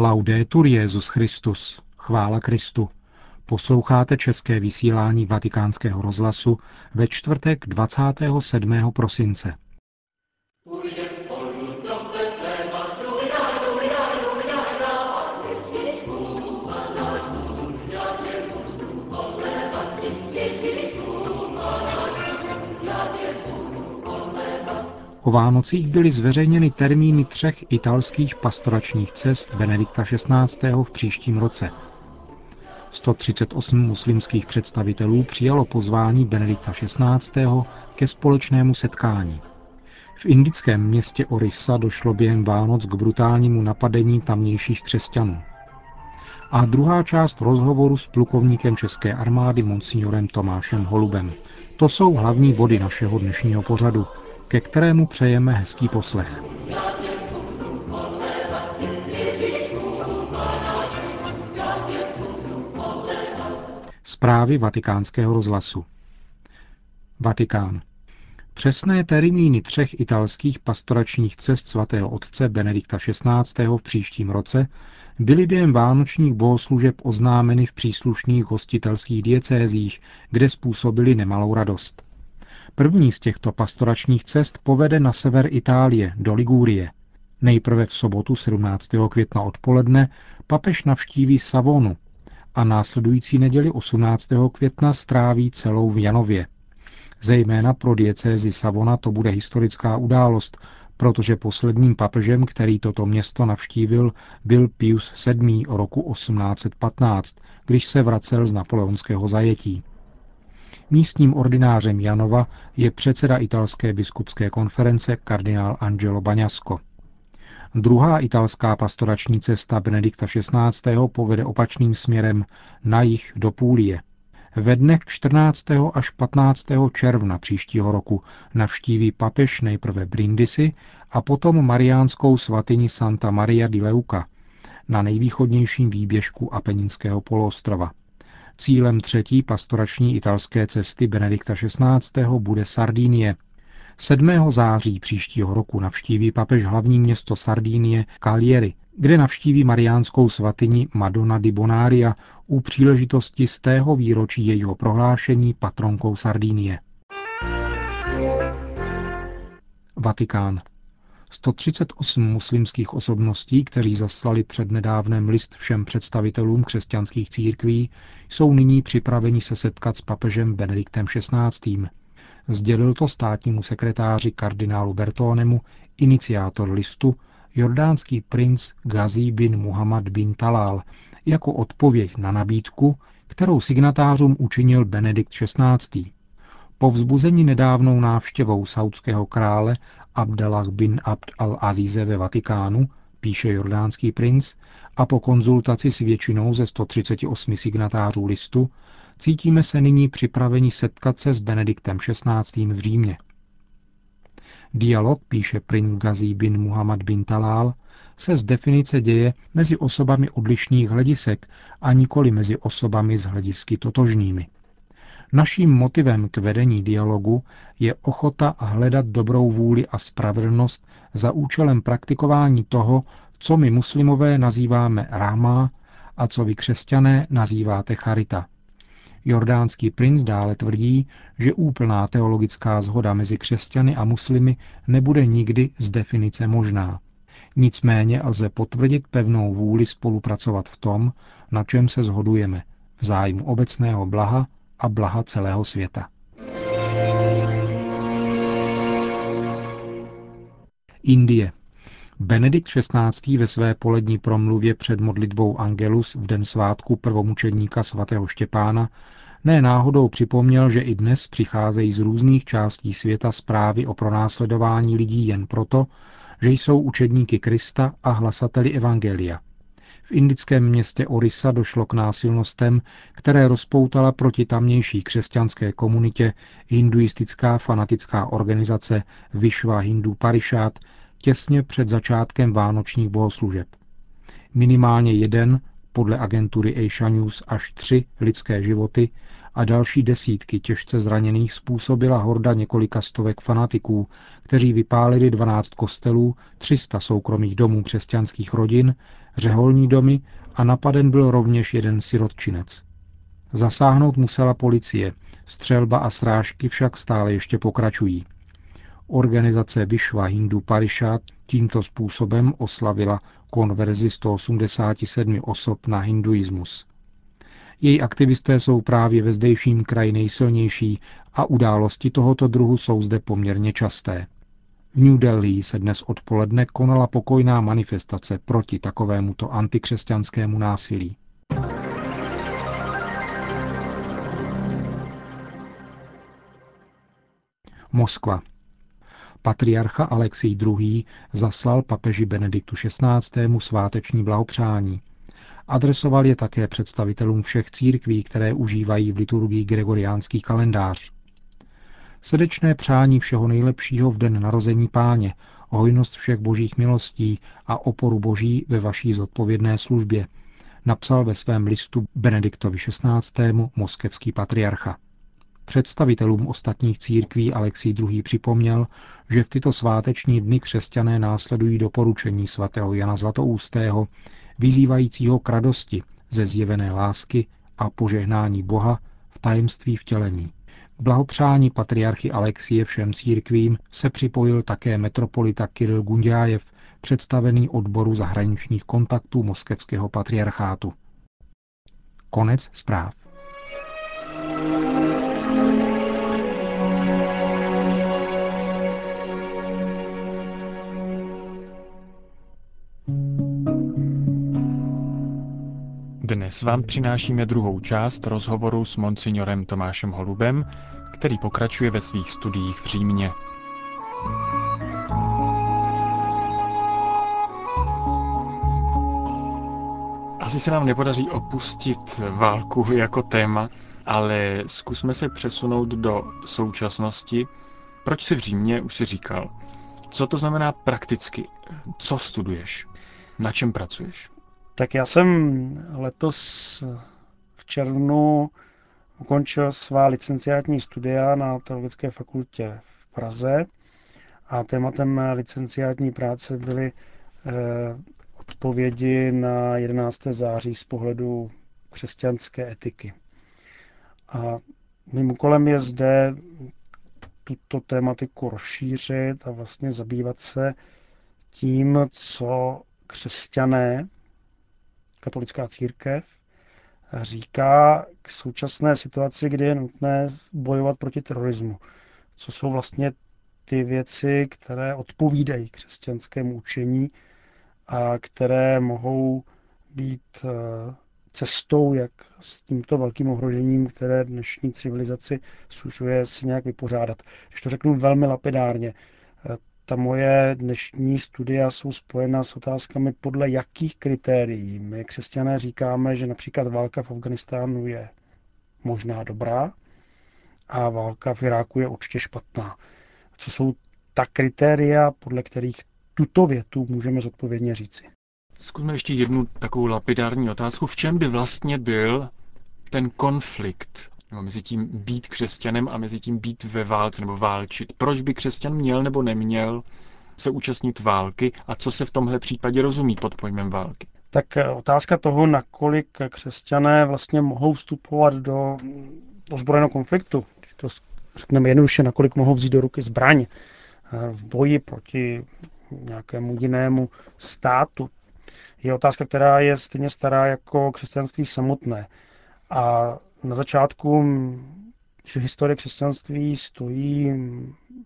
Laudetur Jezus Christus. Chvála Kristu. Posloucháte české vysílání Vatikánského rozhlasu ve čtvrtek 27. prosince. O Vánocích byly zveřejněny termíny třech italských pastoračních cest Benedikta XVI. v příštím roce. 138 muslimských představitelů přijalo pozvání Benedikta XVI. ke společnému setkání. V indickém městě Orissa došlo během Vánoc k brutálnímu napadení tamnějších křesťanů. A druhá část rozhovoru s plukovníkem České armády monsignorem Tomášem Holubem. To jsou hlavní body našeho dnešního pořadu, ke kterému přejeme hezký poslech. Zprávy vatikánského rozhlasu Vatikán. Přesné termíny třech italských pastoračních cest svatého otce Benedikta XVI. v příštím roce byly během vánočních bohoslužeb oznámeny v příslušných hostitelských diecézích, kde způsobili nemalou radost. První z těchto pastoračních cest povede na sever Itálie, do Ligúrie. Nejprve v sobotu 17. května odpoledne papež navštíví Savonu a následující neděli 18. května stráví celou v Janově. Zejména pro diecézi Savona to bude historická událost, protože posledním papežem, který toto město navštívil, byl Pius VII. roku 1815, když se vracel z napoleonského zajetí. Místním ordinářem Janova je předseda italské biskupské konference kardinál Angelo Baňasko. Druhá italská pastorační cesta Benedikta XVI. povede opačným směrem na jih do Půlie. Ve dnech 14. až 15. června příštího roku navštíví papež nejprve Brindisi a potom mariánskou svatyni Santa Maria di Leuca na nejvýchodnějším výběžku Apeninského poloostrova. Cílem třetí pastorační italské cesty Benedikta XVI. bude Sardinie. 7. září příštího roku navštíví papež hlavní město Sardinie Cagliari, kde navštíví mariánskou svatyni Madonna di Bonaria u příležitosti z tého výročí jejího prohlášení patronkou Sardinie. Vatikán. 138 muslimských osobností, kteří zaslali před nedávném list všem představitelům křesťanských církví, jsou nyní připraveni se setkat s papežem Benediktem XVI. Sdělil to státnímu sekretáři kardinálu Bertónemu, iniciátor listu, jordánský princ Ghazi bin Muhammad bin Talal, jako odpověď na nabídku, kterou signatářům učinil Benedikt XVI. Po vzbuzení nedávnou návštěvou saudského krále Abdallah bin Abd al-Azize ve Vatikánu, píše jordánský princ, a po konzultaci s většinou ze 138 signatářů listu, cítíme se nyní připraveni setkat se s Benediktem XVI. v Římě. Dialog, píše princ Gazí bin Muhammad bin Talal, se z definice děje mezi osobami odlišných hledisek a nikoli mezi osobami z hledisky totožnými. Naším motivem k vedení dialogu je ochota hledat dobrou vůli a spravedlnost za účelem praktikování toho, co my muslimové nazýváme ráma a co vy křesťané nazýváte charita. Jordánský princ dále tvrdí, že úplná teologická zhoda mezi křesťany a muslimy nebude nikdy z definice možná. Nicméně lze potvrdit pevnou vůli spolupracovat v tom, na čem se shodujeme, v zájmu obecného blaha a blaha celého světa. Indie. Benedikt XVI. ve své polední promluvě před modlitbou Angelus v den svátku prvomučedníka svatého Štěpána ne náhodou připomněl, že i dnes přicházejí z různých částí světa zprávy o pronásledování lidí jen proto, že jsou učedníky Krista a hlasateli Evangelia. V indickém městě Orisa došlo k násilnostem, které rozpoutala proti tamnější křesťanské komunitě hinduistická fanatická organizace Vishwa Hindu Parishad těsně před začátkem vánočních bohoslužeb. Minimálně jeden, podle agentury Asia News až tři lidské životy a další desítky těžce zraněných způsobila horda několika stovek fanatiků, kteří vypálili 12 kostelů, 300 soukromých domů křesťanských rodin, řeholní domy a napaden byl rovněž jeden sirotčinec. Zasáhnout musela policie, střelba a srážky však stále ještě pokračují. Organizace Vyšva Hindu Parishad tímto způsobem oslavila konverzi 187 osob na hinduismus. Její aktivisté jsou právě ve zdejším kraji nejsilnější a události tohoto druhu jsou zde poměrně časté. V New Delhi se dnes odpoledne konala pokojná manifestace proti takovémuto antikřesťanskému násilí. Moskva. Patriarcha Alexej II. zaslal papeži Benediktu XVI. sváteční blahopřání. Adresoval je také představitelům všech církví, které užívají v liturgii gregoriánský kalendář. Srdečné přání všeho nejlepšího v den narození páně, hojnost všech božích milostí a oporu boží ve vaší zodpovědné službě, napsal ve svém listu Benediktovi XVI. moskevský patriarcha. Představitelům ostatních církví Alexij II. připomněl, že v tyto sváteční dny křesťané následují doporučení svatého Jana Zlatoustého, vyzývajícího k radosti ze zjevené lásky a požehnání Boha v tajemství vtělení. K blahopřání patriarchy Alexie všem církvím se připojil také metropolita Kiril Gundjájev, představený odboru zahraničních kontaktů moskevského patriarchátu. Konec zpráv. Dnes vám přinášíme druhou část rozhovoru s monsignorem Tomášem Holubem, který pokračuje ve svých studiích v Římě. Asi se nám nepodaří opustit válku jako téma, ale zkusme se přesunout do současnosti. Proč jsi v Římě, už si říkal. Co to znamená prakticky? Co studuješ? Na čem pracuješ? Tak já jsem letos v červnu ukončil svá licenciátní studia na Teologické fakultě v Praze a tématem licenciátní práce byly eh, odpovědi na 11. září z pohledu křesťanské etiky. A mým úkolem je zde tuto tématiku rozšířit a vlastně zabývat se tím, co křesťané katolická církev říká k současné situaci, kdy je nutné bojovat proti terorismu. Co jsou vlastně ty věci, které odpovídají křesťanskému učení a které mohou být eh, cestou, jak s tímto velkým ohrožením, které dnešní civilizaci sužuje, si nějak vypořádat. Když to řeknu velmi lapidárně, eh, ta moje dnešní studia jsou spojena s otázkami, podle jakých kritérií. My křesťané říkáme, že například válka v Afganistánu je možná dobrá a válka v Iráku je určitě špatná. Co jsou ta kritéria, podle kterých tuto větu můžeme zodpovědně říci? Zkusme ještě jednu takovou lapidární otázku. V čem by vlastně byl ten konflikt nebo mezi tím být křesťanem a mezi tím být ve válce nebo válčit. Proč by křesťan měl nebo neměl se účastnit války a co se v tomhle případě rozumí pod pojmem války? Tak eh, otázka toho, nakolik křesťané vlastně mohou vstupovat do ozbrojeného konfliktu, když to řekneme jednoduše, nakolik mohou vzít do ruky zbraň eh, v boji proti nějakému jinému státu, je otázka, která je stejně stará jako křesťanství samotné. A na začátku že historie křesťanství stojí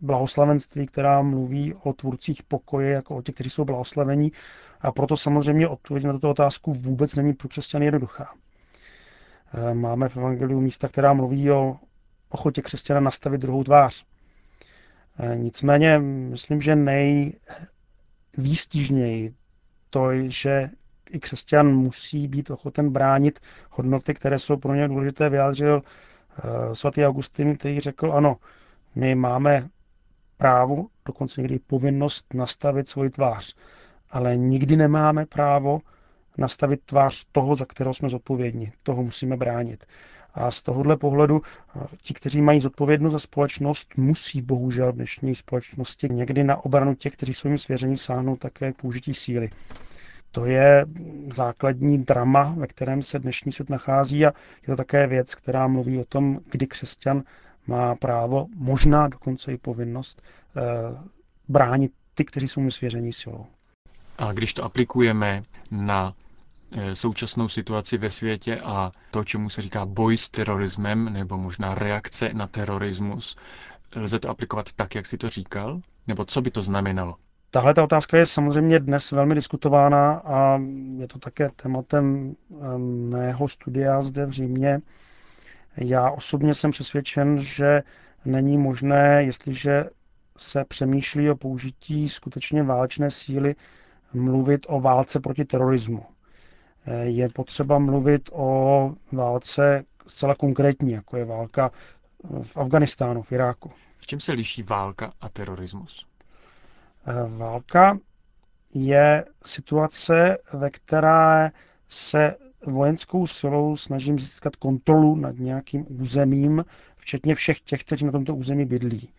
blahoslavenství, která mluví o tvůrcích pokoje, jako o těch, kteří jsou blahoslavení. A proto samozřejmě odpověď na tuto otázku vůbec není pro křesťany jednoduchá. E, máme v Evangeliu místa, která mluví o ochotě křesťana nastavit druhou tvář. E, nicméně myslím, že nejvýstižněji to, že i křesťan musí být ochoten bránit hodnoty, které jsou pro ně důležité, vyjádřil eh, svatý Augustin, který řekl, ano, my máme právo, dokonce někdy povinnost nastavit svoji tvář, ale nikdy nemáme právo nastavit tvář toho, za kterého jsme zodpovědní. Toho musíme bránit. A z tohohle pohledu ti, kteří mají zodpovědnost za společnost, musí bohužel v dnešní společnosti někdy na obranu těch, kteří jsou jim svěření, sáhnout také k použití síly. To je základní drama, ve kterém se dnešní svět nachází a je to také věc, která mluví o tom, kdy křesťan má právo, možná dokonce i povinnost, eh, bránit ty, kteří jsou mu svěření silou. A když to aplikujeme na eh, současnou situaci ve světě a to, čemu se říká boj s terorismem, nebo možná reakce na terorismus, lze to aplikovat tak, jak si to říkal? Nebo co by to znamenalo? Tahle ta otázka je samozřejmě dnes velmi diskutována a je to také tématem eh, mého studia zde v Římě. Já osobně jsem přesvědčen, že není možné, jestliže se přemýšlí o použití skutečně válečné síly, mluvit o válce proti terorismu. Eh, je potřeba mluvit o válce zcela konkrétní, jako je válka v Afganistánu, v Iráku. V čem se liší válka a terorismus? Eh, válka je situace, ve které se vojenskou silou snažím získat kontrolu nad nějakým územím, včetně všech těch, kteří na tomto území bydlí.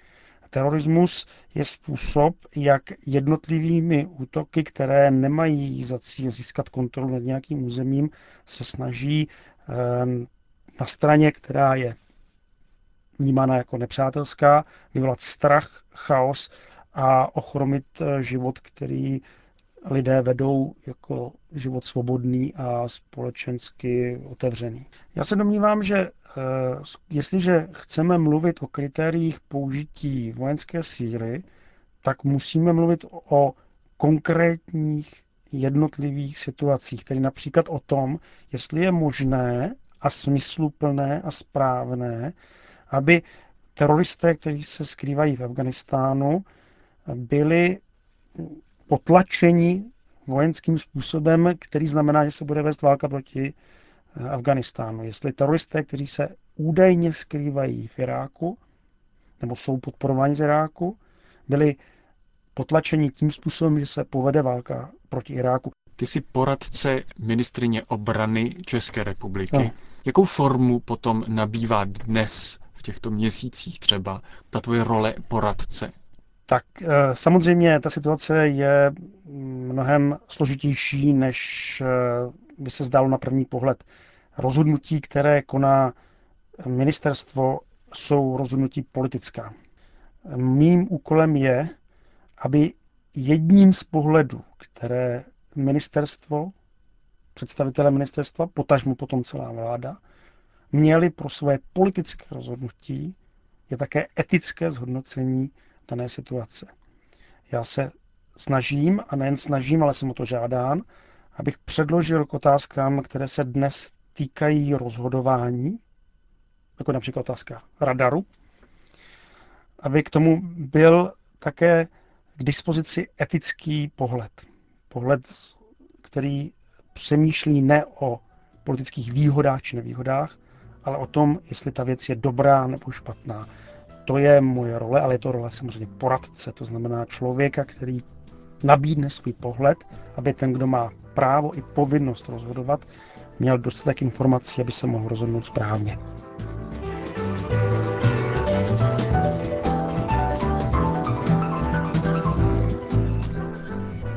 Terorismus je způsob, jak jednotlivými útoky, které nemají za cíl získat kontrolu nad nějakým územím, se snaží eh, na straně, která je vnímána jako nepřátelská, vyvolat strach, chaos a ochromit eh, život, který lidé vedou jako život svobodný a společensky otevřený. Já se domnívám, že eh, jestliže chceme mluvit o kritériích použití vojenské síly, tak musíme mluvit o konkrétních jednotlivých situacích, tedy například o tom, jestli je možné a smysluplné a správné, aby teroristé, kteří se skrývají v Afganistánu, byli potlačeni vojenským způsobem, který znamená, že se bude vést válka proti eh, Afganistánu. Jestli teroristé, kteří se údajně skrývají v Iráku, nebo jsou podporováni z Iráku, byli potlačeni tím způsobem, že se povede válka proti Iráku. Ty jsi poradce ministrině obrany České republiky. No. Jakou formu potom nabývá dnes, v těchto měsících třeba, ta tvoje role poradce? Tak eh, samozřejmě ta situace je mnohem složitější, než eh, by se zdálo na první pohled. Rozhodnutí, které koná ministerstvo, jsou rozhodnutí politická. Mým úkolem je, aby jedním z pohledů, které ministerstvo, představitelé ministerstva, potažmu potom celá vláda, měli pro své politické rozhodnutí, je také etické zhodnocení dané situace. Já se snažím, a nejen snažím, ale jsem o to žádán, abych předložil k otázkám, které se dnes týkají rozhodování, jako například otázka radaru, aby k tomu byl také k dispozici etický pohled. Pohled, který přemýšlí ne o politických výhodách či nevýhodách, ale o tom, jestli ta věc je dobrá nebo špatná, to je moje role, ale je to role samozřejmě poradce, to znamená člověka, který nabídne svůj pohled, aby ten, kdo má právo i povinnost rozhodovat, měl dostatek informací, aby se mohl rozhodnout správně.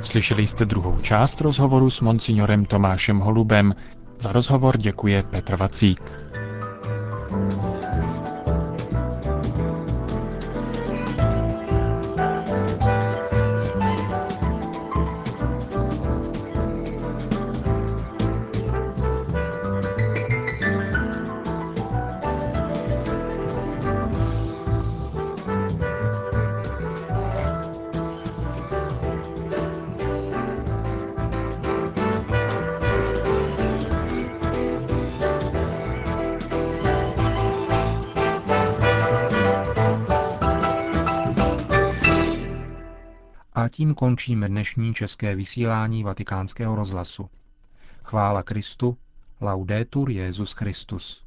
Slyšeli jste druhou část rozhovoru s monsignorem Tomášem Holubem. Za rozhovor děkuje Petr Vacík. Tím končíme dnešní české vysílání vatikánského rozhlasu. Chvála Kristu, laudetur Jezus Christus.